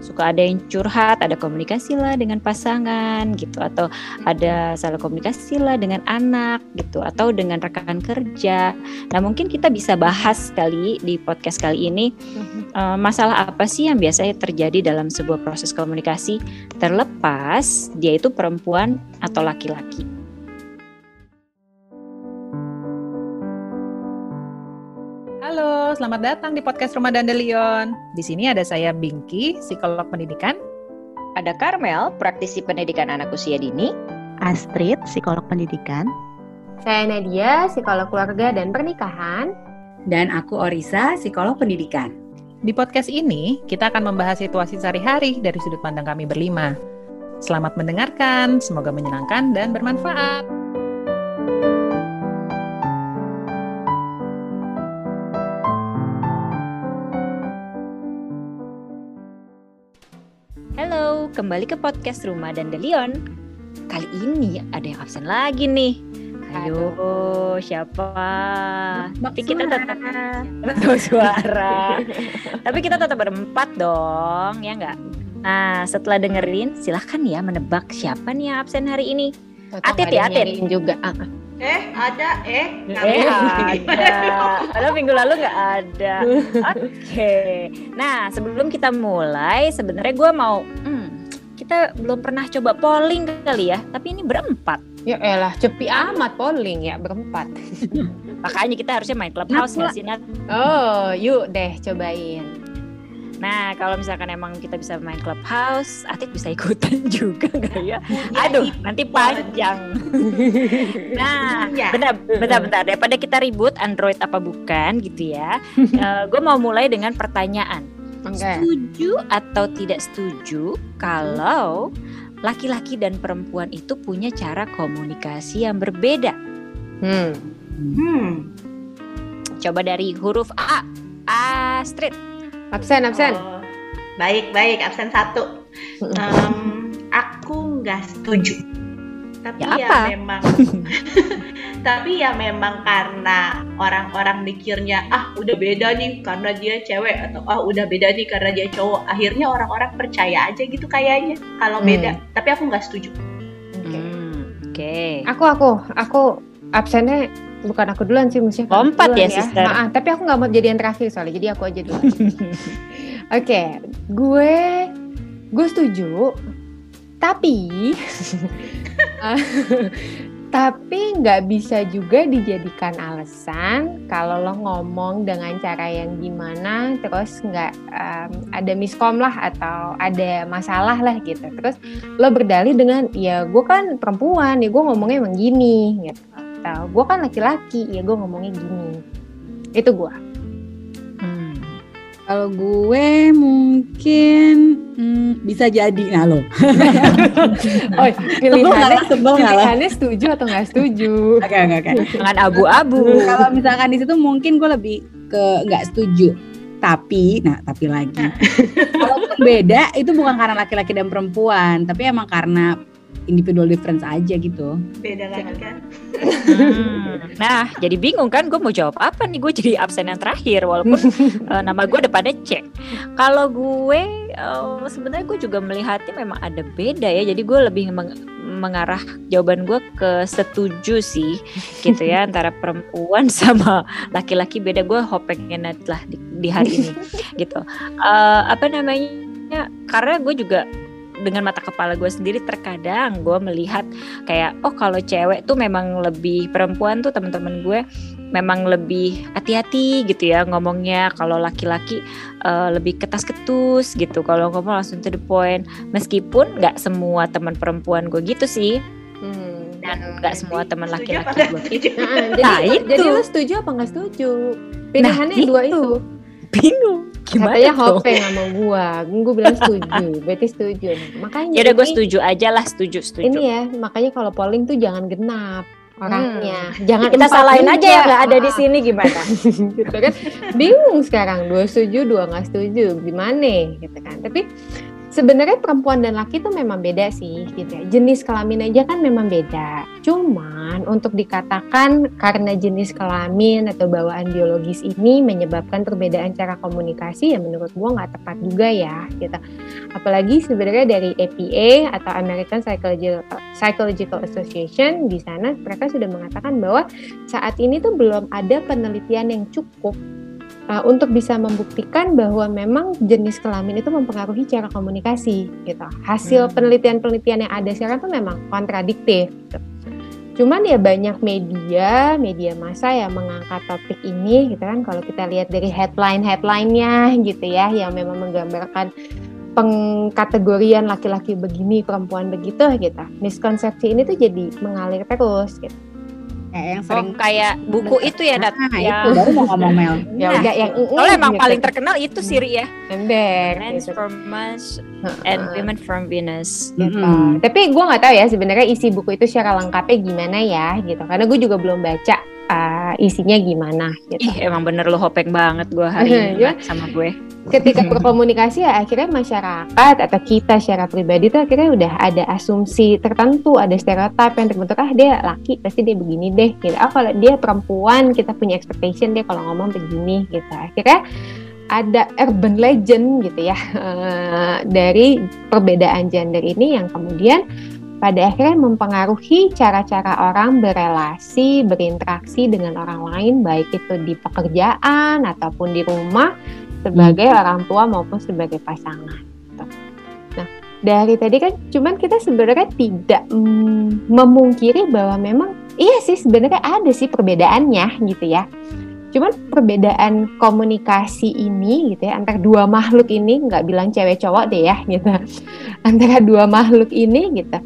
suka ada yang curhat, ada komunikasi lah dengan pasangan gitu atau ada salah komunikasi lah dengan anak gitu atau dengan rekan kerja. Nah, mungkin kita bisa bahas kali di podcast kali ini uh, masalah apa sih yang biasanya terjadi dalam sebuah proses komunikasi terlepas dia itu perempuan atau laki-laki. Selamat datang di podcast Rumah Dandelion. Di sini ada saya Bingki, psikolog pendidikan. Ada Karmel, praktisi pendidikan anak usia dini. Astrid, psikolog pendidikan. Saya Nadia, psikolog keluarga dan pernikahan. Dan aku Orisa, psikolog pendidikan. Di podcast ini, kita akan membahas situasi sehari-hari dari sudut pandang kami berlima. Selamat mendengarkan, semoga menyenangkan dan bermanfaat. Halo, kembali ke podcast Rumah dan Delion. Kali ini ada yang absen lagi nih. Ayo, siapa? Tapi kita tetap tahu suara. Tapi kita tetap berempat dong, ya nggak? Nah, setelah dengerin, silahkan ya menebak siapa nih yang absen hari ini. Atit ya, Atit. juga. Ah. Eh, ada, eh. Eh, ada. Padahal minggu lalu nggak ada. Oke. Nah, sebelum kita mulai, sebenarnya gue mau, hmm, kita belum pernah coba polling kali ya, tapi ini berempat. Ya elah, cepi amat polling ya berempat. Makanya kita harusnya main clubhouse nggak sih, Nat? Oh, yuk deh cobain. Nah, kalau misalkan emang kita bisa main clubhouse, Atit bisa ikutan juga nggak ya? Aduh, nanti panjang. nah, Iya. bentar, bentar, bentar. Daripada kita ribut Android apa bukan gitu ya. gue mau mulai dengan pertanyaan. Oke. Setuju atau tidak setuju kalau laki-laki dan perempuan itu punya cara komunikasi yang berbeda? Hmm. Hmm. Coba dari huruf A. Astrid. Absen, absen. Oh, baik, baik. Absen satu. Em, aku nggak setuju. Tapi Ya ya, apa? memang, tapi ya memang karena orang-orang mikirnya ah udah beda nih karena dia cewek atau ah udah beda nih karena dia cowok. Akhirnya orang-orang percaya aja gitu kayaknya kalau Hmm. beda. Tapi aku nggak setuju. Oke. Hmm, Oke. Aku, aku, aku absennya bukan aku duluan sih mesti Lompat duluan ya, sister. Maaf, tapi aku nggak mau jadi yang terakhir soalnya, jadi aku aja dulu. Oke, gue gue setuju, tapi tapi nggak bisa juga dijadikan alasan kalau lo ngomong dengan cara yang gimana terus nggak em, ada miskom lah atau ada masalah lah gitu terus lo berdalih dengan ya gue kan perempuan ya gue ngomongnya emang gini gitu atau gue kan laki-laki ya gue ngomongnya gini itu gue Hmm. Kalau gue mungkin hmm, bisa jadi nah lo. oh pilihannya pilihannya setuju atau nggak setuju Oke oke oke. Jangan abu-abu. Kalau misalkan di situ mungkin gue lebih ke nggak setuju. Tapi, nah tapi lagi. Kalau beda itu bukan karena laki-laki dan perempuan, tapi emang karena individual difference aja gitu. Beda lagi kan? Hmm. Nah, jadi bingung kan gue mau jawab apa nih? Gue jadi absen yang terakhir walaupun eh, nama gue depannya C. Kalau gue eh, sebenarnya gue juga melihatnya memang ada beda ya. Jadi gue lebih meng- mengarah jawaban gue ke setuju sih gitu ya antara perempuan sama laki-laki beda gue hopengnya lah di, di hari ini gitu. Eh, apa namanya? Karena gue juga dengan mata kepala gue sendiri terkadang gue melihat kayak oh kalau cewek tuh memang lebih perempuan tuh teman-teman gue memang lebih hati-hati gitu ya ngomongnya kalau laki-laki eh, lebih ketas-ketus gitu kalau ngomong langsung to the point meskipun nggak semua teman perempuan gue gitu sih Hmm. dan nggak semua teman laki-laki gue setuju? Nah, jadi Nah, itu. jadi lo setuju apa nggak setuju pilihannya Nah, dua itu. itu bingung gimana katanya tuh? Hopeng sama gua. Gua bilang setuju. Berarti setuju. Makanya ya udah gue ini- setuju aja lah. Setuju setuju. Ini ya makanya kalau polling tuh jangan genap orangnya. Jangan Hmm. kita empat salahin aja yang nggak ada di sini gimana? Gitu kan? Bingung sekarang. Dua setuju dua nggak setuju. Gimana gitu kan? Tapi sebenarnya perempuan dan laki itu memang beda sih gitu ya. Jenis kelamin aja kan memang beda. Cuman untuk dikatakan karena jenis kelamin atau bawaan biologis ini menyebabkan perbedaan cara komunikasi ya menurut gua nggak tepat juga ya gitu. Apalagi sebenarnya dari APA atau American Psychological, Psychological Association di sana mereka sudah mengatakan bahwa saat ini tuh belum ada penelitian yang cukup uh, untuk bisa membuktikan bahwa memang jenis kelamin itu mempengaruhi cara komunikasi gitu. Hasil Hmm. penelitian-penelitian yang ada sekarang tuh memang kontradiktif. Gitu. Cuman ya banyak media, media massa yang mengangkat topik ini gitu kan. Kalau kita lihat dari headline-headlinenya gitu ya, yang memang menggambarkan pengkategorian laki-laki begini, perempuan begitu gitu. Miskonsepsi ini tuh jadi mengalir terus gitu. Kayak yang Oh, sering kayak buku itu ya, Dat. Nah, Ya. itu baru mau ngomong Mel. Ya Nah, udah yang Soalnya emang gitu. paling terkenal itu Siri ya. ember Men's gitu. from Mars and. Women from Venus. gitu. Mm-mm. Tapi gue nggak tahu ya sebenarnya isi buku itu secara lengkapnya gimana ya gitu. Karena gue juga belum baca uh, isinya gimana gitu. Ih, emang bener lo hopeng banget gue hari ini Iya. Nat, sama gue. Ketika berkomunikasi ya akhirnya masyarakat atau kita secara pribadi tuh akhirnya udah ada asumsi tertentu, ada stereotip yang terbentuk ah dia laki pasti dia begini deh gitu. Ah kalau dia perempuan kita punya expectation dia kalau ngomong begini gitu. Akhirnya ada urban legend gitu ya eh, dari perbedaan gender ini yang kemudian pada akhirnya mempengaruhi cara-cara orang berelasi, berinteraksi dengan orang lain, baik itu di pekerjaan ataupun di rumah, sebagai orang tua maupun sebagai pasangan. gitu. Nah, dari tadi kan, cuman kita sebenarnya tidak mm, memungkiri bahwa memang iya sih sebenarnya ada sih perbedaannya gitu ya. Cuman perbedaan komunikasi ini gitu ya antara dua makhluk ini nggak bilang cewek cowok deh ya gitu antara dua makhluk ini gitu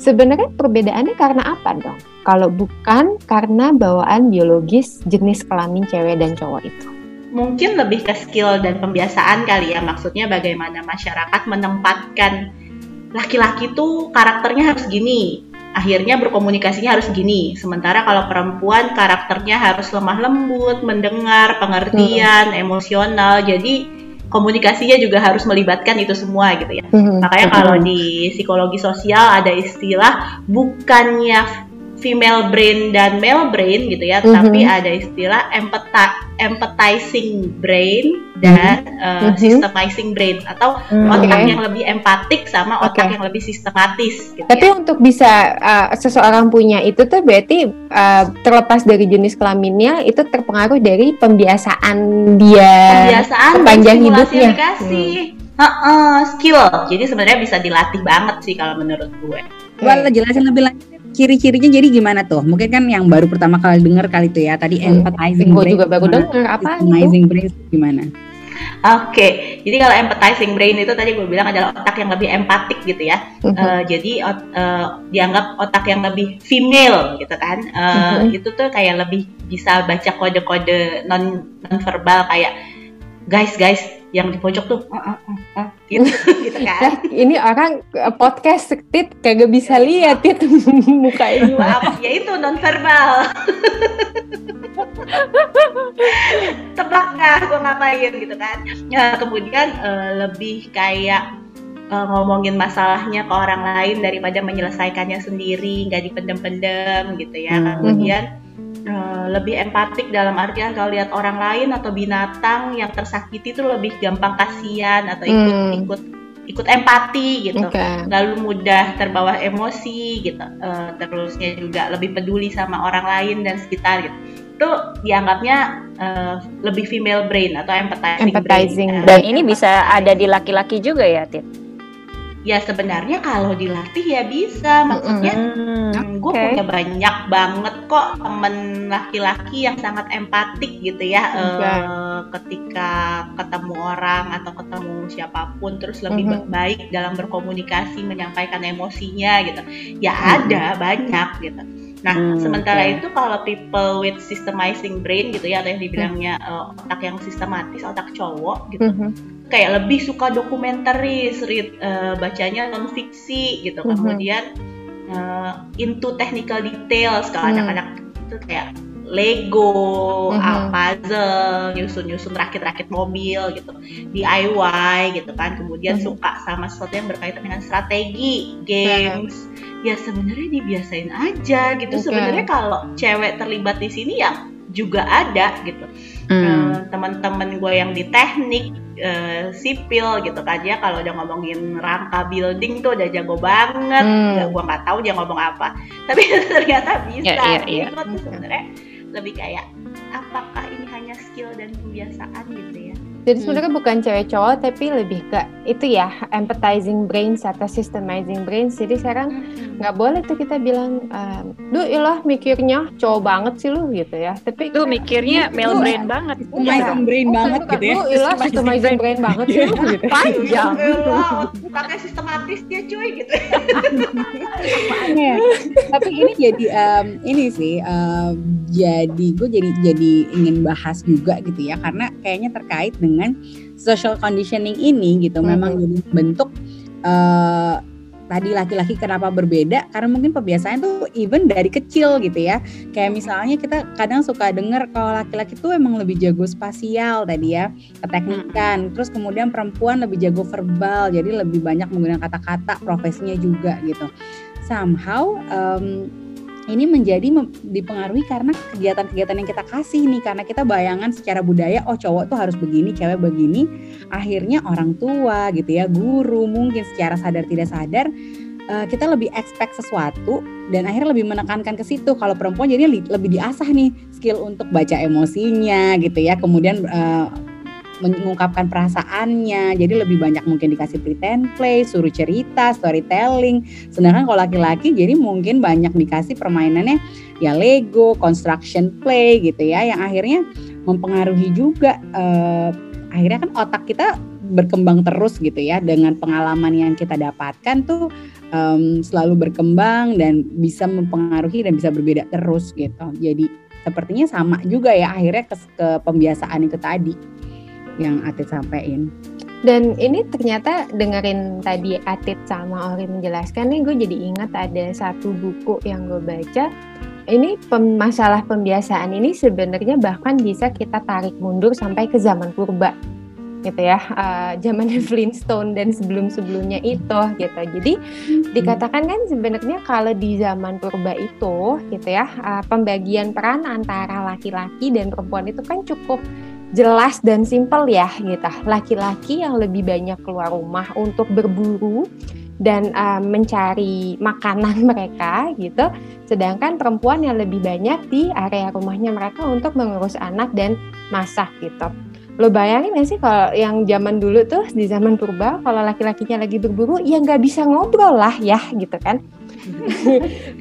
sebenarnya perbedaannya karena apa dong kalau bukan karena bawaan biologis jenis kelamin cewek dan cowok itu mungkin lebih ke skill dan pembiasaan kali ya. Maksudnya bagaimana masyarakat menempatkan laki-laki tuh karakternya harus gini akhirnya berkomunikasinya harus gini. Sementara kalau perempuan karakternya harus lemah lembut mendengar pengertian emosional jadi komunikasinya juga harus melibatkan itu semua gitu ya. Makanya kalau di psikologi sosial ada istilah bukannya female brain dan male brain gitu ya, Mhm. tapi ada istilah empathizing brain dan uh, Mhm. systemizing brain atau Hmm. otak Oke. yang lebih empatik sama otak Oke. yang lebih sistematis gitu Tapi ya. untuk bisa uh, seseorang punya itu tuh berarti uh, terlepas dari jenis kelaminnya itu terpengaruh dari pembiasaan dia. Kebiasaan dan sepanjang hidupnya. dikasih. Heeh, skill. Jadi sebenarnya bisa dilatih banget sih kalau menurut gue. Lo jelasin lebih lanjut ciri-cirinya jadi gimana tuh? Mungkin kan yang baru pertama kali dengar kali itu ya. Tadi Hmm. empathizing Gue brain juga baru dengar apa. Systemizing brain gimana? Oke, jadi kalau empathizing brain itu tadi gue bilang adalah otak yang lebih empatik gitu ya. Mhm. Eh, jadi ot- eh, dianggap otak yang lebih female gitu kan. Eh, Mhm. Itu tuh kayak lebih bisa baca kode-kode non non verbal kayak guys guys yang di pojok tuh "Eh, eh, eh, eh," gitu gitu kan. Nah, ini orang uh, podcast tit kagak bisa lihat tit muka ini. Maaf, ya itu non verbal. Tebak nggak gue ngapain gitu kan? Ya, kemudian eh, lebih kayak eh, ngomongin masalahnya ke orang lain daripada menyelesaikannya sendiri, nggak dipendem-pendem gitu ya. Hmm. Kemudian eh, lebih empatik dalam artian kalau lihat orang lain atau binatang yang tersakiti itu lebih gampang kasihan atau ikut Hmm. ikut ikut empati gitu Oke. lalu mudah terbawa emosi gitu Eh, terusnya juga lebih peduli sama orang lain dan sekitar gitu itu dianggapnya eh, lebih female brain atau empathizing, Empathizing brain. Eh, Dan ini bisa ada di laki-laki juga ya, Tit? Ya sebenarnya kalau dilatih ya bisa maksudnya Hmm. gue punya banyak banget kok temen laki-laki yang sangat empatik gitu ya eh, Oke. ketika ketemu orang atau ketemu siapa pun terus lebih Mhm. baik dalam berkomunikasi menyampaikan emosinya gitu ya Mhm. ada banyak gitu nah Hmm, sementara oke. itu kalau people with systemizing brain gitu ya atau yang dibilangnya eh, otak yang sistematis otak cowok gitu Mhm. kayak lebih suka dokumentaris, read, eh, bacanya non fiksi gitu. Mhm. Kemudian eh, into technical details kalau Hmm. anak-anak itu kayak Lego, Mhm. uh, puzzle, nyusun-nyusun rakit-rakit mobil gitu, DIY gitu kan. Kemudian Mhm. suka sama sesuatu yang berkaitan dengan strategi, games. Ya sebenarnya dibiasain aja gitu. Oke. Sebenarnya kalau cewek terlibat di sini ya juga ada gitu. Hmm. Eh, teman-teman gue yang di teknik eh, sipil gitu kan ya kalau udah ngomongin rangka building tuh udah jago banget Hmm. ya, gue nggak tahu dia ngomong apa tapi ternyata bisa Iya, iya, Jadi iya. gue tuh sebenarnya lebih kayak apakah ini hanya skill dan kebiasaan gitu ya Jadi sebenarnya bukan cewek cowok tapi lebih ke itu ya empathizing brains atau systemizing brains. Jadi sekarang nggak boleh tuh kita bilang, ehm, duh ilah mikirnya cowok banget sih lu gitu ya. Tapi Tuh mikirnya male Itu- brain banget. Systemizing brain Bukan, banget gitu ya. Lu ilah systemizing brain banget sih lu gitu. Panjang. Pakai sistematis dia cuy gitu Iya. Tapi ini jadi em, ini sih em, jadi gue jadi jadi ingin bahas juga gitu ya karena kayaknya terkait dengan social conditioning ini gitu. Memang jadi bentuk eh tadi laki-laki kenapa berbeda? Karena mungkin kebiasaan tuh even dari kecil gitu ya. Kayak misalnya kita kadang suka dengar kalau laki-laki tuh emang lebih jago spasial tadi ya keteknikan. Terus kemudian perempuan lebih jago verbal jadi lebih banyak menggunakan kata-kata profesinya juga gitu. Somehow em, ini menjadi dipengaruhi karena kegiatan-kegiatan yang kita kasih nih karena kita bayangan secara budaya oh cowok tuh harus begini cewek begini. Akhirnya orang tua gitu ya guru mungkin secara sadar tidak sadar eh, kita lebih expect sesuatu dan akhirnya lebih menekankan ke situ. Kalau perempuan jadi lebih diasah nih skill untuk baca emosinya gitu ya kemudian eh, mengungkapkan perasaannya. Jadi lebih banyak mungkin dikasih pretend play suruh cerita storytelling. Sedangkan kalau laki-laki jadi mungkin banyak dikasih permainannya ya Lego construction play gitu ya yang akhirnya mempengaruhi juga eh, akhirnya kan otak kita berkembang terus gitu ya. Dengan pengalaman yang kita dapatkan tuh em, selalu berkembang dan bisa mempengaruhi dan bisa berbeda terus gitu. Jadi sepertinya sama juga ya akhirnya ke, ke pembiasaan itu tadi yang Atit sampaikan. Dan ini ternyata dengerin tadi Atit sama Ori menjelaskan nih gue jadi ingat ada satu buku yang gue baca. Ini pem- masalah pembiasaan ini sebenarnya bahkan bisa kita tarik mundur sampai ke zaman purba gitu ya. Eh, zamannya Flintstone dan sebelum-sebelumnya itu gitu. Jadi dikatakan kan sebenarnya kalau di zaman purba itu gitu ya eh, pembagian peran antara laki-laki dan perempuan itu kan cukup jelas dan simpel ya gitu. Laki-laki yang lebih banyak keluar rumah untuk berburu dan uh, mencari makanan mereka gitu. Sedangkan perempuan yang lebih banyak di area rumahnya mereka untuk mengurus anak dan masak gitu. Lo bayangin gak sih kalau yang zaman dulu tuh di zaman purba kalau laki-lakinya lagi berburu ya nggak bisa ngobrol lah ya gitu kan.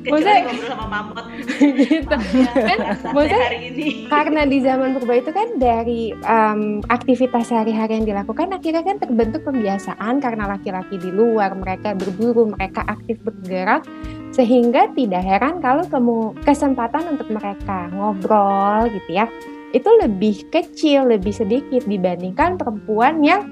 Maksudnya- ngobrol sama mamut. Gitu. kan maksudnya- hari ini. karena di zaman purba itu kan dari em, aktivitas sehari-hari yang dilakukan akhirnya kan terbentuk pembiasaan karena laki-laki di luar mereka berburu mereka aktif bergerak sehingga tidak heran kalau kemu- kesempatan untuk mereka ngobrol gitu ya itu lebih kecil lebih sedikit dibandingkan perempuan yang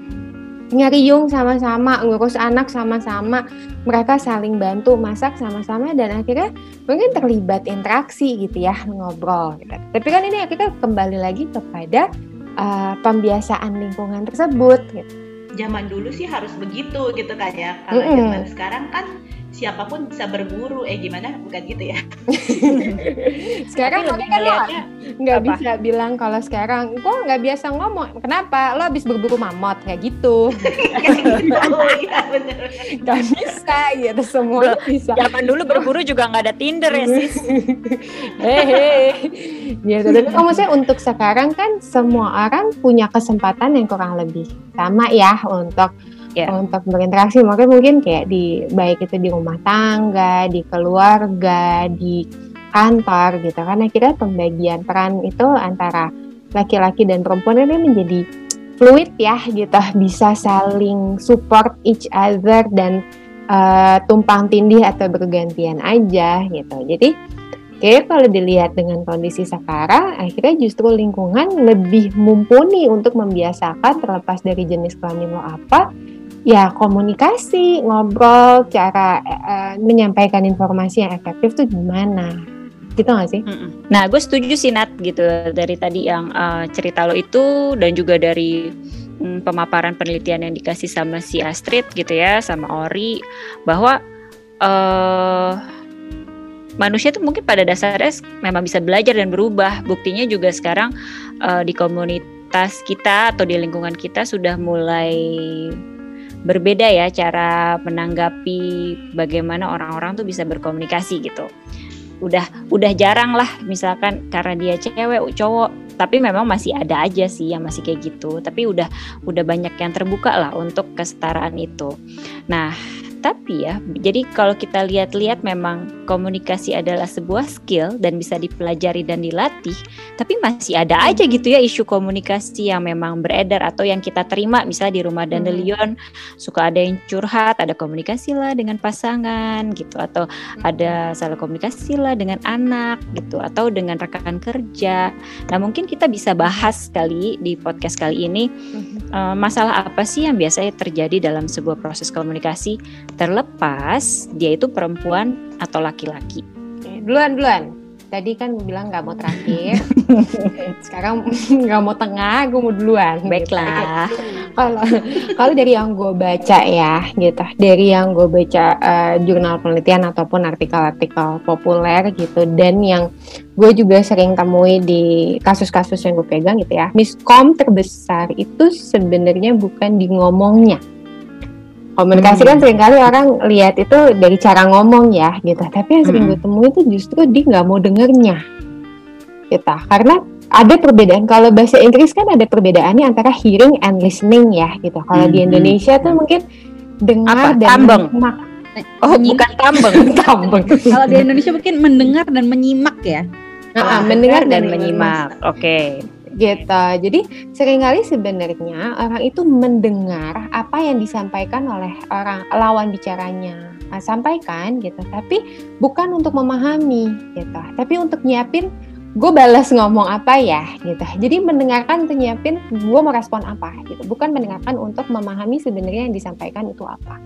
ngeriung sama-sama ngurus anak sama-sama mereka saling bantu masak sama-sama dan akhirnya mungkin terlibat interaksi gitu ya ngobrol gitu. tapi kan ini kita kembali lagi kepada uh, pembiasaan lingkungan tersebut gitu. zaman dulu sih harus begitu gitu kan ya kalau Mm-mm. zaman sekarang kan siapa pun bisa berburu. Eh gimana? Bukan gitu ya. Sekarang Tapi kan lo nggak bisa bilang kalau sekarang gua nggak biasa ngomong. Kenapa? Lo habis berburu mamot kayak gitu. Kayak gitu ya bener. Nggak bisa gitu semua bisa. Zaman dulu berburu juga nggak ada Tinder ya sis. hehe gitu. Tapi kalau maksudnya untuk sekarang kan semua orang punya kesempatan yang kurang lebih sama ya untuk Ya. untuk berinteraksi. Makanya mungkin kayak di baik itu di rumah tangga di keluarga di kantor gitu. Karena kita pembagian peran itu antara laki-laki dan perempuan ini menjadi fluid ya gitu. Bisa saling support each other dan eh, tumpang tindih atau bergantian aja gitu. Jadi Kayaknya kalau dilihat dengan kondisi sekarang, akhirnya justru lingkungan lebih mumpuni untuk membiasakan terlepas dari jenis kelamin lo apa, ya komunikasi, ngobrol, cara eh, menyampaikan informasi yang efektif tuh gimana. gitu gak sih? Nah, gue setuju sih Nat gitu dari tadi yang uh, cerita lo itu dan juga dari mm, pemaparan penelitian yang dikasih sama si Astrid gitu ya, sama Ori bahwa uh, manusia tuh mungkin pada dasarnya memang bisa belajar dan berubah. Buktinya juga sekarang uh, di komunitas kita atau di lingkungan kita sudah mulai berbeda ya cara menanggapi bagaimana orang-orang tuh bisa berkomunikasi gitu. Udah udah jarang lah misalkan karena dia cewek cowok tapi memang masih ada aja sih yang masih kayak gitu tapi udah udah banyak yang terbuka lah untuk kesetaraan itu. Nah, tapi ya, jadi kalau kita lihat-lihat memang komunikasi adalah sebuah skill dan bisa dipelajari dan dilatih, tapi masih ada aja gitu ya isu komunikasi yang memang beredar atau yang kita terima. Misalnya di rumah Dandelion suka ada yang curhat, ada komunikasi lah dengan pasangan gitu atau ada salah komunikasi lah dengan anak gitu atau dengan rekan kerja. Nah, mungkin kita bisa bahas kali di podcast kali ini eh, masalah apa sih yang biasanya terjadi dalam sebuah proses komunikasi terlepas dia itu perempuan atau laki-laki. Duluan, duluan. Tadi kan gue bilang nggak mau terakhir. Sekarang nggak mau tengah, gue mau duluan. gitu. Baiklah. Kalau kalau dari yang gue baca ya, gitu. Dari yang gue baca eh, jurnal penelitian ataupun artikel-artikel populer gitu, dan yang gue juga sering temui di kasus-kasus yang gue pegang gitu ya. Miskom terbesar itu sebenarnya bukan di ngomongnya. Komunikasi kan sering kali orang lihat itu dari cara ngomong ya gitu. Tapi yang sering Mm. gue temui itu justru dia nggak mau dengernya. Gitu. Karena ada perbedaan. Kalau bahasa Inggris kan ada perbedaannya antara hearing and listening ya gitu. Kalau di Mhm. Indonesia tuh mungkin dengar Apa? dan Tambeng? menyimak. Oh, Menyimak. bukan tambeng. Tambeng. Kalau di Indonesia mungkin mendengar dan menyimak ya. Ah, mendengar dan menyimak. Oke. Gitu. Jadi sering kali sebenarnya orang itu mendengar apa yang disampaikan oleh orang lawan bicaranya, Nah, sampaikan gitu. Tapi bukan untuk memahami gitu, tapi untuk nyiapin gue balas ngomong apa ya gitu. Jadi mendengarkan untuk nyiapin gue mau respon apa gitu, bukan mendengarkan untuk memahami sebenarnya yang disampaikan itu apa.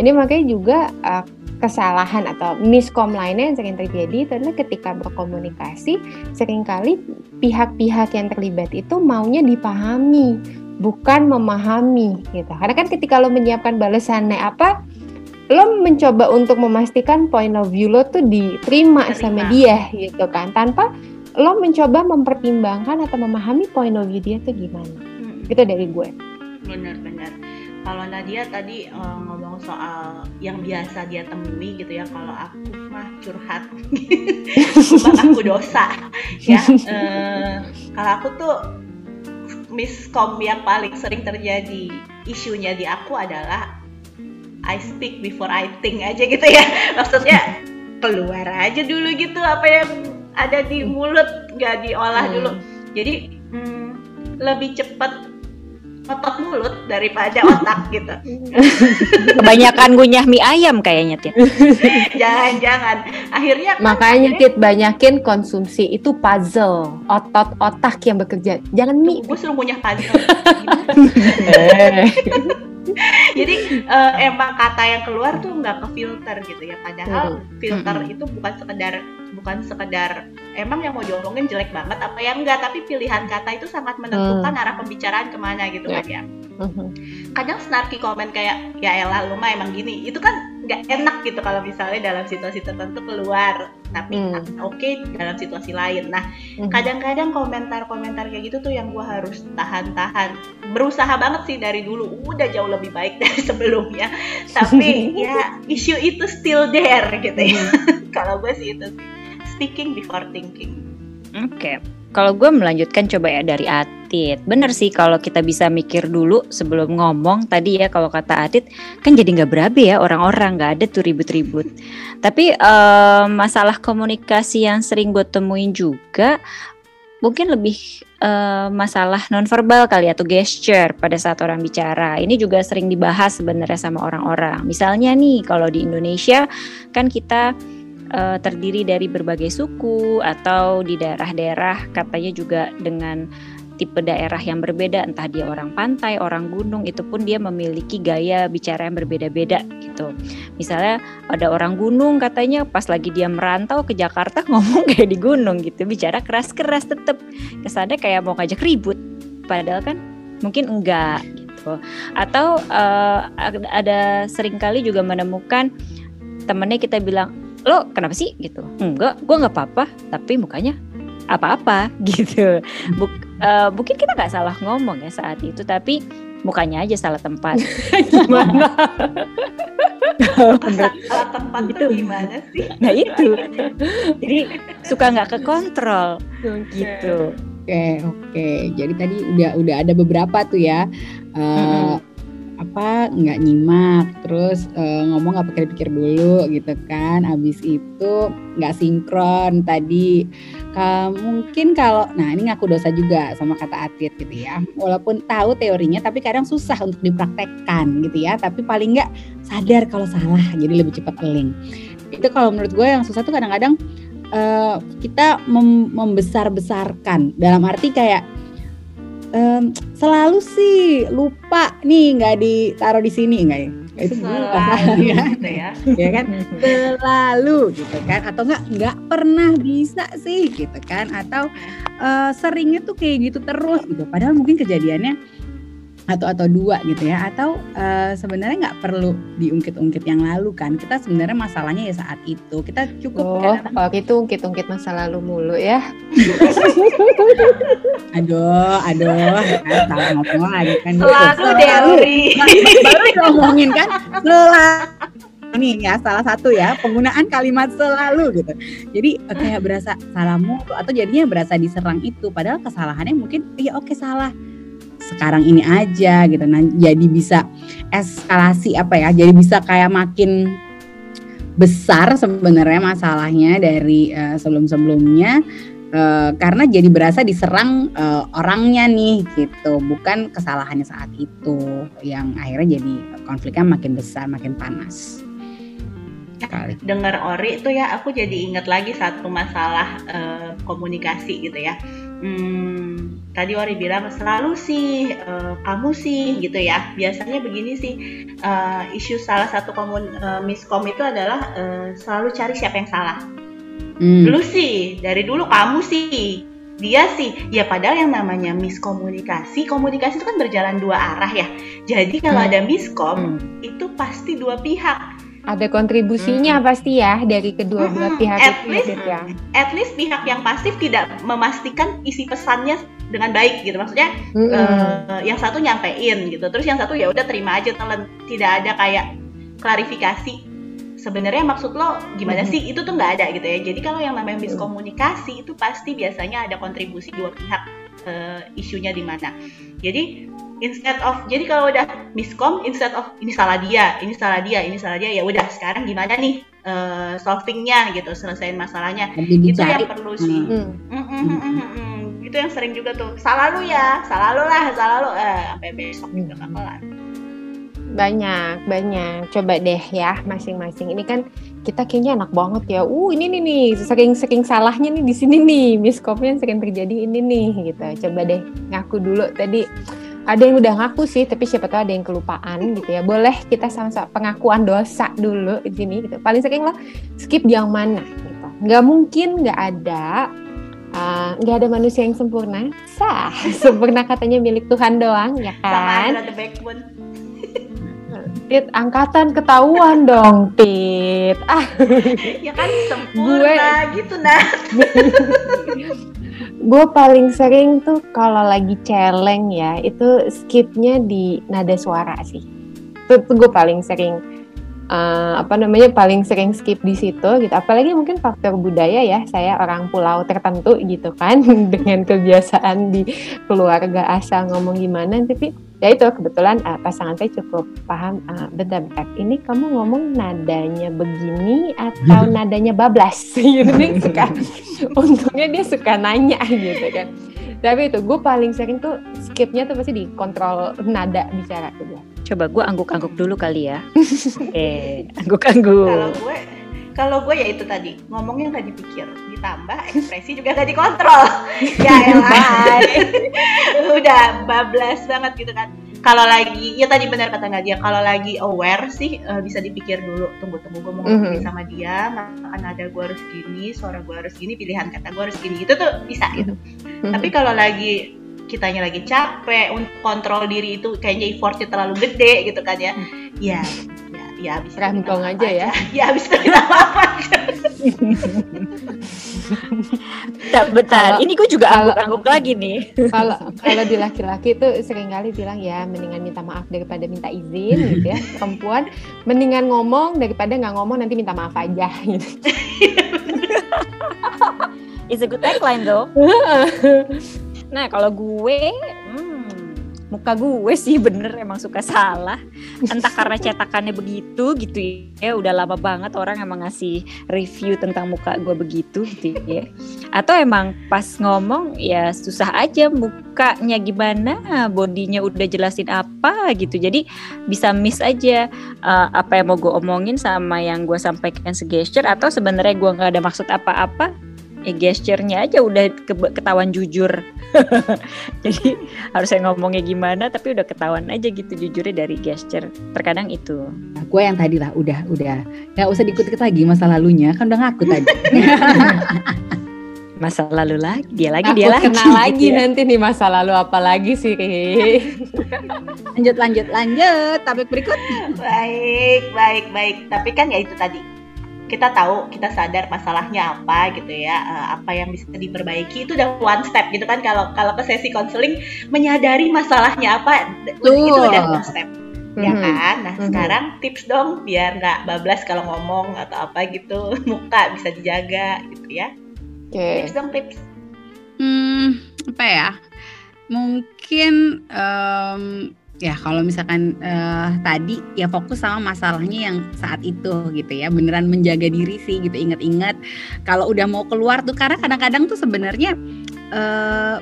Ini makanya juga eh, kesalahan atau miskom lainnya yang sering terjadi itu adalah ketika berkomunikasi sering kali pihak-pihak yang terlibat itu maunya dipahami bukan memahami gitu. Karena kan ketika lo menyiapkan balasannya apa lo mencoba untuk memastikan point of view lo tuh diterima Terima. sama dia gitu kan. Tanpa lo mencoba mempertimbangkan atau memahami point of view dia tuh gimana. Hmm. itu dari gue. Benar-benar kalau Nadia tadi eh, ngomong soal yang biasa dia temui gitu ya kalau aku mah curhat. Bukan aku dosa. Ya Eh, kalau aku tuh miskom yang paling sering terjadi. Isunya di aku adalah I speak before I think aja gitu ya. Maksudnya keluar aja dulu gitu apa yang ada di mulut nggak diolah Hmm. dulu. Jadi hmm, lebih cepet otot mulut daripada otak gitu. Kebanyakan ngunyah mie ayam kayaknya Tit. jangan-jangan. Akhirnya kan makanya akhirnya Tit banyakin konsumsi itu puzzle. Otot otak yang bekerja. Jangan mie. Gue suruh punya puzzle. Jadi eh, emang kata yang keluar tuh nggak ke filter gitu ya. Padahal filter itu bukan sekedar bukan sekedar emang yang mau diomongin jelek banget apa yang enggak tapi pilihan kata itu sangat menentukan arah pembicaraan ke mana gitu Ya. kan ya. Mhm. kadang snarky komen kayak ya elah lu mah emang gini. Itu kan nggak enak gitu kalau misalnya dalam situasi tertentu keluar tapi Hmm. oke dalam situasi lain. Nah Mhm. kadang-kadang komentar-komentar kayak gitu tuh yang gua harus tahan-tahan. Berusaha banget sih dari dulu udah jauh lebih baik dari sebelumnya. Tapi ya isu itu still there gitu ya. Kalau gue sih itu sih speaking before thinking Oke. Kalau gue melanjutkan coba ya dari Atit. Bener sih kalau kita bisa mikir dulu sebelum ngomong. Tadi ya kalau kata Atit kan jadi nggak berabe ya orang-orang nggak ada tuh ribut-ribut. Tapi eh, masalah komunikasi yang sering gue temuin juga mungkin lebih eh, masalah nonverbal kali atau gesture pada saat orang bicara. Ini juga sering dibahas sebenarnya sama orang-orang. Misalnya nih kalau di Indonesia kan kita eh, terdiri dari berbagai suku atau di daerah-daerah katanya juga dengan tipe daerah yang berbeda, entah dia orang pantai, orang gunung, itu pun dia memiliki gaya bicara yang berbeda-beda gitu. Misalnya ada orang gunung katanya pas lagi dia merantau ke Jakarta ngomong kayak di gunung gitu, bicara keras-keras tetap kesannya kayak mau ngajak ribut, padahal kan mungkin enggak gitu. Atau uh, ada sering kali juga menemukan temennya kita bilang lo kenapa sih? Gitu. Enggak gue nggak apa-apa tapi mukanya apa-apa. Gitu. Buk, uh, mungkin kita nggak salah ngomong ya saat itu tapi mukanya aja salah tempat. Gimana? Salah tempat. Itu gimana sih? Nah itu. Jadi suka nggak ke kontrol gitu. Oke oke. Jadi tadi udah udah ada beberapa tuh ya uh, mm -hmm apa nggak nyimak terus uh, ngomong nggak pakai pikir dulu gitu kan. Abis itu nggak sinkron tadi. Uh, mungkin kalau nah ini ngaku dosa juga sama kata atlet gitu ya. Walaupun tahu teorinya tapi kadang susah untuk dipraktekkan gitu ya. Tapi paling nggak sadar kalau salah jadi lebih cepat eling itu kalau menurut gue yang susah tuh kadang-kadang uh, kita mem membesar-besarkan. Dalam arti kayak um, selalu sih lupa nih nggak ditaruh di sini nggak ya? Itu selalu ya. Gitu ya. ya kan? Selalu gitu kan? Atau nggak nggak pernah bisa sih gitu kan? Atau uh, seringnya tuh kayak gitu terus gitu. Padahal mungkin kejadiannya atau atau dua gitu ya. Atau uh, sebenarnya nggak perlu diungkit-ungkit yang lalu kan. Kita sebenarnya masalahnya ya saat itu. Kita cukup oh, kan kalau gitu ungkit-ungkit masa lalu mulu ya. Aduh aduh kan salah ngomong lagi kan. Selalu Dewi baru ngomongin kan selalu. Ini ya salah satu ya penggunaan kalimat selalu gitu. Jadi kayak berasa salahmu atau jadinya berasa diserang itu. Padahal kesalahannya mungkin iya oke salah sekarang ini aja gitu nah jadi bisa eskalasi apa ya jadi bisa kayak makin besar sebenarnya masalahnya dari uh, sebelum-sebelumnya uh, karena jadi berasa diserang uh, orangnya nih gitu bukan kesalahannya saat itu yang akhirnya jadi konfliknya makin besar makin panas. Dengar Ori itu ya aku jadi ingat lagi satu masalah uh, komunikasi gitu ya. Hmm, tadi Ori bilang selalu sih uh, kamu sih gitu ya. Biasanya begini sih uh, isu salah satu komun uh, miskom itu adalah uh, selalu cari siapa yang salah. Hmm. Dulu sih dari dulu kamu sih dia sih ya padahal yang namanya miskomunikasi komunikasi itu kan berjalan dua arah ya jadi kalau hmm. ada miskom hmm. itu pasti dua pihak ada kontribusinya hmm. pasti ya dari kedua hmm. belah pihak at itu least, ya. At least pihak yang pasif tidak memastikan isi pesannya dengan baik gitu. Maksudnya hmm. uh, yang satu nyampein gitu. Terus yang satu ya udah terima aja telan tidak ada kayak klarifikasi. Sebenarnya maksud lo gimana hmm. sih? Itu tuh nggak ada gitu ya. Jadi kalau yang namanya miskomunikasi itu pasti biasanya ada kontribusi dua pihak uh, isunya di mana. Jadi instead of jadi kalau udah miskom instead of ini salah dia ini salah dia ini salah dia ya udah sekarang gimana nih uh, solvingnya gitu selesaiin masalahnya. Itu yang perlu sih. Hmm. Mm, mm, mm, mm, mm. itu yang sering juga tuh. Salah lu ya salah lu lah salah lu. Eh, sampai besok juga gak kelar banyak banyak. Coba deh ya masing-masing. Ini kan kita kayaknya enak banget ya. Uh ini nih nih. Sering sering salahnya nih di sini nih. Miskomnya sering terjadi ini nih gitu. Coba deh ngaku dulu tadi ada yang udah ngaku sih, tapi siapa tahu ada yang kelupaan gitu ya. Boleh kita sama-sama pengakuan dosa dulu di sini gitu. Paling sering lo skip yang mana gitu. Nggak mungkin nggak ada uh, nggak ada manusia yang sempurna. Sah, sempurna katanya milik Tuhan doang ya kan. Sama ada backbone. Tit, angkatan ketahuan dong, Tit. Ah. ya kan sempurna gue, gitu, nah gue paling sering tuh kalau lagi celeng ya itu skipnya di nada suara sih itu tuh gue paling sering uh, apa namanya paling sering skip di situ gitu. Apalagi mungkin faktor budaya ya saya orang pulau tertentu gitu kan dengan kebiasaan di keluarga asal ngomong gimana. Tapi ya itu kebetulan uh, pasangan saya cukup paham uh, bentar bentar. Ini kamu ngomong nadanya begini atau nadanya bablas? Gitu dia suka untungnya dia suka nanya gitu kan. Tapi itu gue paling sering tuh skipnya tuh pasti di kontrol nada bicara tuh coba gue angguk-angguk dulu kali ya. Eh angguk-angguk. Kalau gue kalau gue ya itu tadi ngomongnya nggak dipikir ditambah ekspresi juga nggak dikontrol. Ya elah udah bablas banget gitu kan. Kalau lagi ya tadi benar kata Nadia kalau lagi aware sih uh, bisa dipikir dulu. Tunggu tunggu gue mau ngomong Mhm. sama dia makan nada gue harus gini suara gue harus gini pilihan kata gue harus gini. Itu tuh bisa gitu. Mhm. tapi kalau lagi kitanya lagi capek untuk kontrol diri itu kayaknya effortnya terlalu gede gitu kan ya ya ya ya habis itu maaf aja ya. ya habis itu aja Bentar, bentar. Kalau- ini gue juga kalau- angguk-angguk lagi nih. kalau kalau di laki-laki tuh sering kali bilang ya mendingan minta maaf daripada minta izin gitu ya perempuan mendingan ngomong daripada nggak ngomong nanti minta maaf aja gitu It's a good tagline though. Nah kalau gue, hmm, muka gue sih bener emang suka salah. Entah karena cetakannya begitu gitu ya, udah lama banget orang emang ngasih review tentang muka gue begitu gitu ya. Atau emang pas ngomong ya susah aja mukanya gimana, bodinya udah jelasin apa gitu. Jadi bisa miss aja uh, apa yang mau gue omongin sama yang gue sampaikan segesture atau sebenarnya gue nggak ada maksud apa-apa ya gesture-nya aja udah ke- ketahuan jujur. Jadi harusnya ngomongnya gimana tapi udah ketahuan aja gitu jujurnya dari gesture. Terkadang itu. Nah, gue yang tadi lah udah udah nggak usah dikut-ikut lagi masa lalunya kan udah ngaku tadi. Masa lalu lagi, dia lagi, Aku dia lagi. kena lagi gitu ya. nanti nih masa lalu apa lagi sih lanjut lanjut lanjut topik berikut. baik baik baik tapi kan ya itu tadi kita tahu kita sadar masalahnya apa gitu ya eh, apa yang bisa diperbaiki itu udah one step gitu kan kalau kalau ke sesi konseling menyadari masalahnya apa itu Betul. udah one step ya Mhm. kan nah Mhm. sekarang tips dong biar nggak bablas kalau ngomong atau apa gitu muka bisa dijaga gitu ya Oke. tips dong tips Hmm, apa ya? Mungkin em, ya kalau misalkan eh, tadi ya fokus sama masalahnya yang saat itu gitu ya. Beneran menjaga diri sih gitu. Ingat-ingat kalau udah mau keluar tuh karena kadang-kadang tuh sebenarnya eh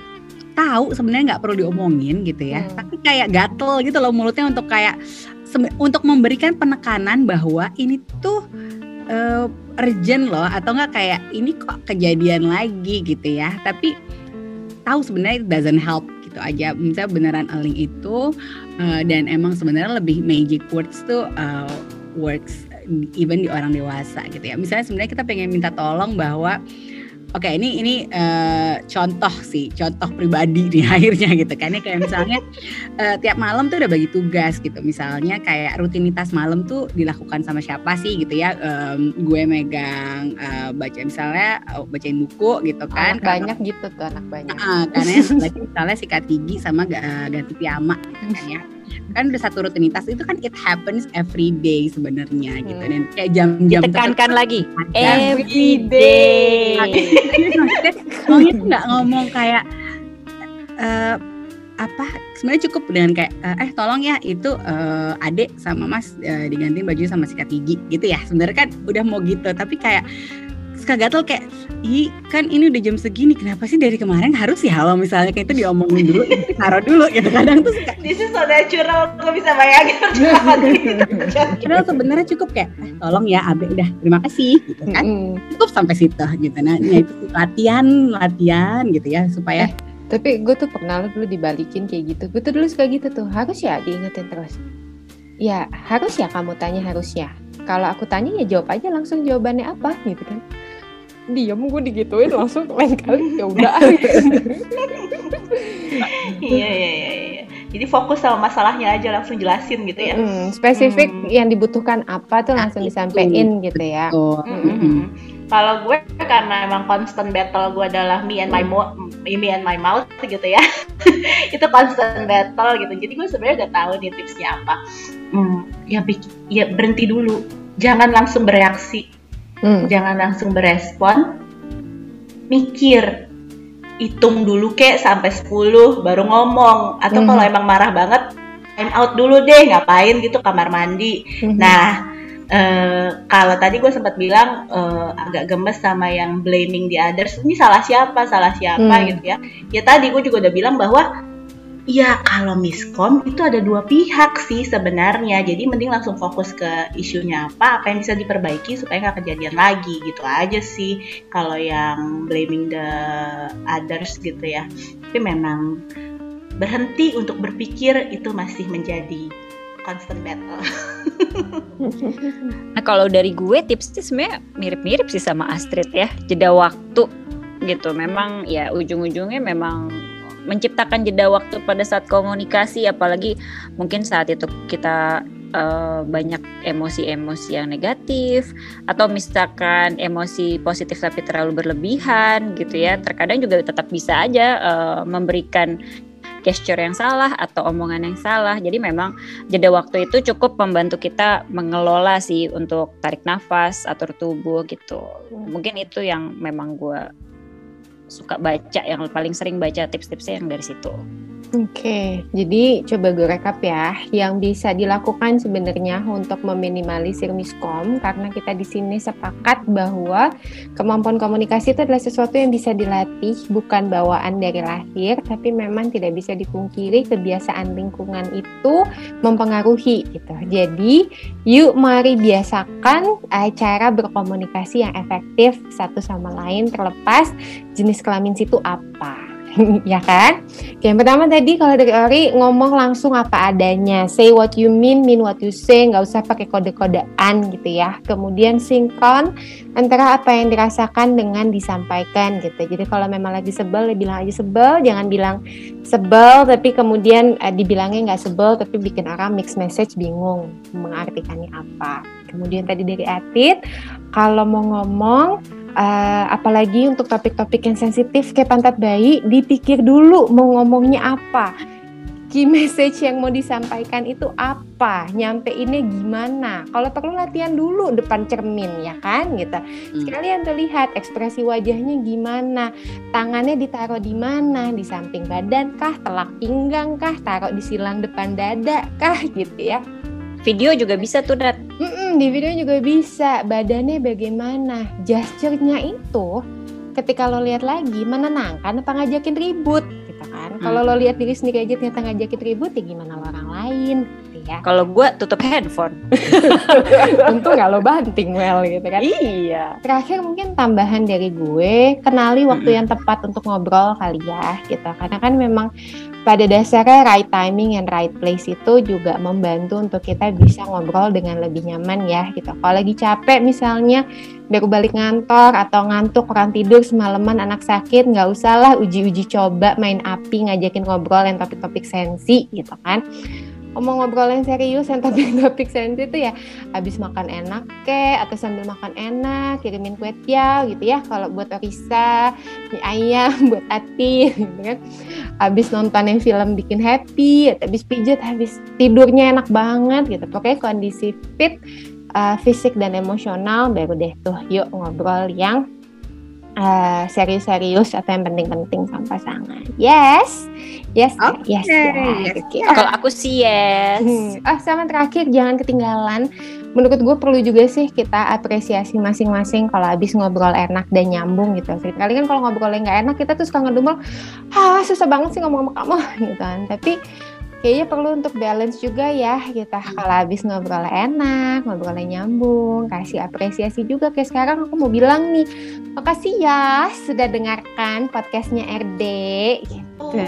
tahu sebenarnya nggak perlu diomongin gitu ya. Hmm. Tapi kayak gatel gitu loh mulutnya untuk kayak untuk memberikan penekanan bahwa ini tuh eh, urgent loh atau enggak kayak ini kok kejadian lagi gitu ya tapi tahu sebenarnya it doesn't help gitu aja. Misalnya beneran eling itu eh, dan emang sebenarnya lebih magic words tuh eh, works even di orang dewasa gitu ya. Misalnya sebenarnya kita pengen minta tolong bahwa Oke ini ini eh, contoh sih contoh pribadi nih akhirnya gitu kan. Ya kayak misalnya eh, tiap malam tuh udah bagi tugas gitu. Misalnya kayak rutinitas malam tuh dilakukan sama siapa sih gitu ya? Em, gue megang eh, baca misalnya eh, bacain buku gitu kan. Anak banyak gitu tuh anak banyak. Ah, karena misalnya sikat gigi sama ga- ganti piyama gitu kan ya kan udah satu rutinitas itu kan it happens every day sebenarnya gitu Hmm. dan kayak jam-jam Ditekankan lagi. Every day. Maksudnya nggak ngomong kayak eh apa sebenarnya cukup dengan kayak eh eh, tolong ya itu eh, adek sama mas eh, digantiin baju sama sikat gigi gitu ya sebenarnya kan udah mau gitu tapi kayak suka gatel kayak ih kan ini udah jam segini kenapa sih dari kemarin harus ya kalau misalnya kayak itu diomongin dulu taruh dulu gitu kadang tuh suka this is so natural gue bisa bayangin gitu padahal sebenarnya cukup kayak eh, tolong ya abe udah terima kasih gitu kan Mm-mm. cukup sampai situ gitu nah ya itu latihan latihan gitu ya supaya Tapi gue tuh pernah dulu dibalikin kayak gitu. Gue tuh dulu suka gitu tuh. Harus ya diingetin terus. Ya harus ya kamu tanya harus ya. Kalau aku tanya ya jawab aja langsung jawabannya apa gitu kan. Diam gue digituin langsung lain kali ya udah. iya iya iya iya. jadi fokus sama masalahnya aja langsung jelasin gitu ya Mm, spesifik Hmm. yang dibutuhkan apa tuh langsung itu. disampaikan gitu ya. oh, Mm-mm. Kalau gue karena emang constant battle gue adalah me and my mo- me and my mouth gitu ya. itu constant battle gitu. Jadi gue sebenarnya udah tahu nih tipsnya apa. Hmm, ya ya berhenti dulu. Jangan langsung bereaksi, Hmm. jangan langsung berespon. Mikir. Hitung dulu kek sampai 10 baru ngomong. Atau Mhm. kalau emang marah banget time out dulu deh ngapain gitu kamar mandi. Mhm. Nah, eh, kalau tadi gue sempat bilang eh, agak gemes sama yang blaming the others, ini salah siapa, salah siapa Hmm. gitu ya. Ya tadi gue juga udah bilang bahwa Ya kalau miskom itu ada dua pihak sih sebenarnya. Jadi mending langsung fokus ke isunya apa, apa yang bisa diperbaiki supaya nggak kejadian lagi gitu aja sih. Kalau yang blaming the others gitu ya. Tapi memang berhenti untuk berpikir itu masih menjadi constant battle. Nah kalau dari gue tipsnya sebenarnya mirip-mirip sih sama Astrid ya. Jeda waktu gitu. Memang ya ujung-ujungnya memang menciptakan jeda waktu pada saat komunikasi apalagi mungkin saat itu kita uh, banyak emosi-emosi yang negatif atau misalkan emosi positif tapi terlalu berlebihan gitu ya terkadang juga tetap bisa aja uh, memberikan gesture yang salah atau omongan yang salah. Jadi memang jeda waktu itu cukup membantu kita mengelola sih untuk tarik nafas, atur tubuh gitu. Mungkin itu yang memang gue suka baca yang paling sering baca tips-tipsnya yang dari situ. Oke, jadi coba gue rekap ya. Yang bisa dilakukan sebenarnya untuk meminimalisir miskom karena kita di sini sepakat bahwa kemampuan komunikasi itu adalah sesuatu yang bisa dilatih, bukan bawaan dari lahir, tapi memang tidak bisa dipungkiri kebiasaan lingkungan itu mempengaruhi gitu. Jadi, yuk mari biasakan cara berkomunikasi yang efektif satu sama lain terlepas jenis kelamin situ apa. ya kan? Yang pertama tadi kalau dari Ori ngomong langsung apa adanya, say what you mean, mean what you say, nggak usah pakai kode-kodean gitu ya. Kemudian sinkron antara apa yang dirasakan dengan disampaikan gitu. Jadi kalau memang lagi sebel, ya bilang aja sebel, jangan bilang sebel tapi kemudian eh, dibilangnya nggak sebel tapi bikin orang mix message bingung mengartikannya apa. Kemudian tadi dari Atit, kalau mau ngomong uh, apalagi untuk topik-topik yang sensitif kayak pantat bayi dipikir dulu mau ngomongnya apa. Key message yang mau disampaikan itu apa? Nyampeinnya gimana? Kalau perlu latihan dulu depan cermin ya kan? Gitu. Hmm. sekalian tuh lihat ekspresi wajahnya gimana tangannya ditaruh di mana di samping badan kah telak pinggang kah taruh di silang depan dada kah gitu ya Video juga bisa tuh, Dat. Mm-mm, di video juga bisa. Badannya bagaimana? Gesturnya itu ketika lo lihat lagi menenangkan apa ngajakin ribut gitu kan. Hmm. Kalau lo lihat diri sendiri aja ternyata ngajakin ribut ya gimana lo orang lain gitu ya. Kalau gue tutup handphone. Untung nggak lo banting well gitu kan. Iya. Terakhir mungkin tambahan dari gue, kenali waktu hmm. yang tepat untuk ngobrol kali ya gitu. Karena kan memang pada dasarnya right timing and right place itu juga membantu untuk kita bisa ngobrol dengan lebih nyaman ya gitu. Kalau lagi capek misalnya baru balik ngantor atau ngantuk kurang tidur semalaman anak sakit nggak usah lah uji-uji coba main api ngajakin ngobrol yang topik-topik sensi gitu kan ngobrol yang serius yang topik-topik sensi itu ya habis makan enak ke atau sambil makan enak kirimin kue tiaw gitu ya kalau buat Orisa mie ayam buat Ati gitu kan. Habis nonton yang film bikin happy habis pijat habis tidurnya enak banget gitu. Pokoknya kondisi fit uh, fisik dan emosional baru deh tuh yuk ngobrol yang uh, serius-serius atau yang penting-penting sama pasangan. Yes, yes, okay. yes, yes. yes. Kalau aku sih yes. Hmm. Oh, sama terakhir jangan ketinggalan. Menurut gue perlu juga sih kita apresiasi masing-masing kalau habis ngobrol enak dan nyambung gitu. Kali kan kalau ngobrolnya nggak enak kita tuh suka ngedumel, ah susah banget sih ngomong sama kamu gitu kan. Tapi kayaknya perlu untuk balance juga ya kita kalau habis ngobrol enak ngobrolnya nyambung kasih apresiasi juga. Kayak sekarang aku mau bilang nih makasih ya sudah dengarkan podcastnya RD gitu.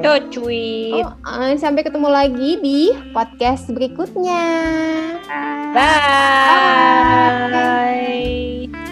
Oh, cuy oh, uh, sampai ketemu lagi di podcast berikutnya. Bye, bye.